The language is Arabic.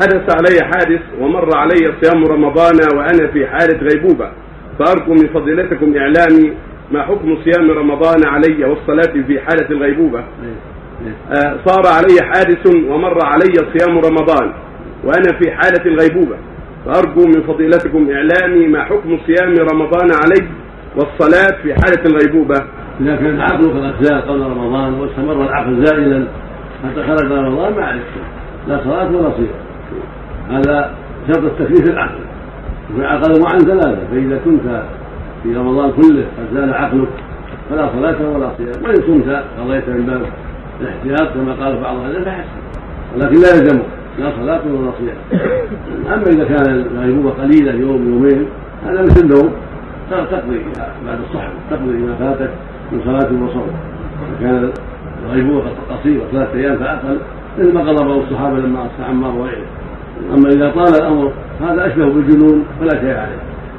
حدث علي حادث ومر علي صيام رمضان وأنا في حالة غيبوبة. فأرجو من فضيلتكم إعلامي ما حكم صيام رمضان علي والصلاة في حالة الغيبوبة. آه، صار علي حادث ومر علي صيام رمضان وأنا في حالة الغيبوبة. فأرجو من فضيلتكم إعلامي ما حكم صيام رمضان علي والصلاة في حالة الغيبوبة. إذا كان عقلك قد زال قبل رمضان واستمر العقل زائلا حتى خرج رمضان ما عليك لا صلاة ولا صيام. هذا شرط التكليف العقل والعقل عن ثلاثة فإذا كنت في رمضان كله قد زال عقلك فلا صلاة ولا صيام. وإن كنت قضيت من باب الاحتياط كما قال بعض أهل فحسن. ولكن لا يلزمك لا صلاة ولا صيام. أما إذا كان الغيبوبة قليلة يوم يومين هذا مثل النوم. تقضي بعد الصحو تقضي ما فاتك من صلاة وصوم. كان الغيبوبة قصيرة ثلاثة أيام فأقل. مثل ما قضى بعض الصحابة لما أصبح عمار وغيره أما إذا طال الأمر هذا أشبه بالجنون فلا شيء عليه.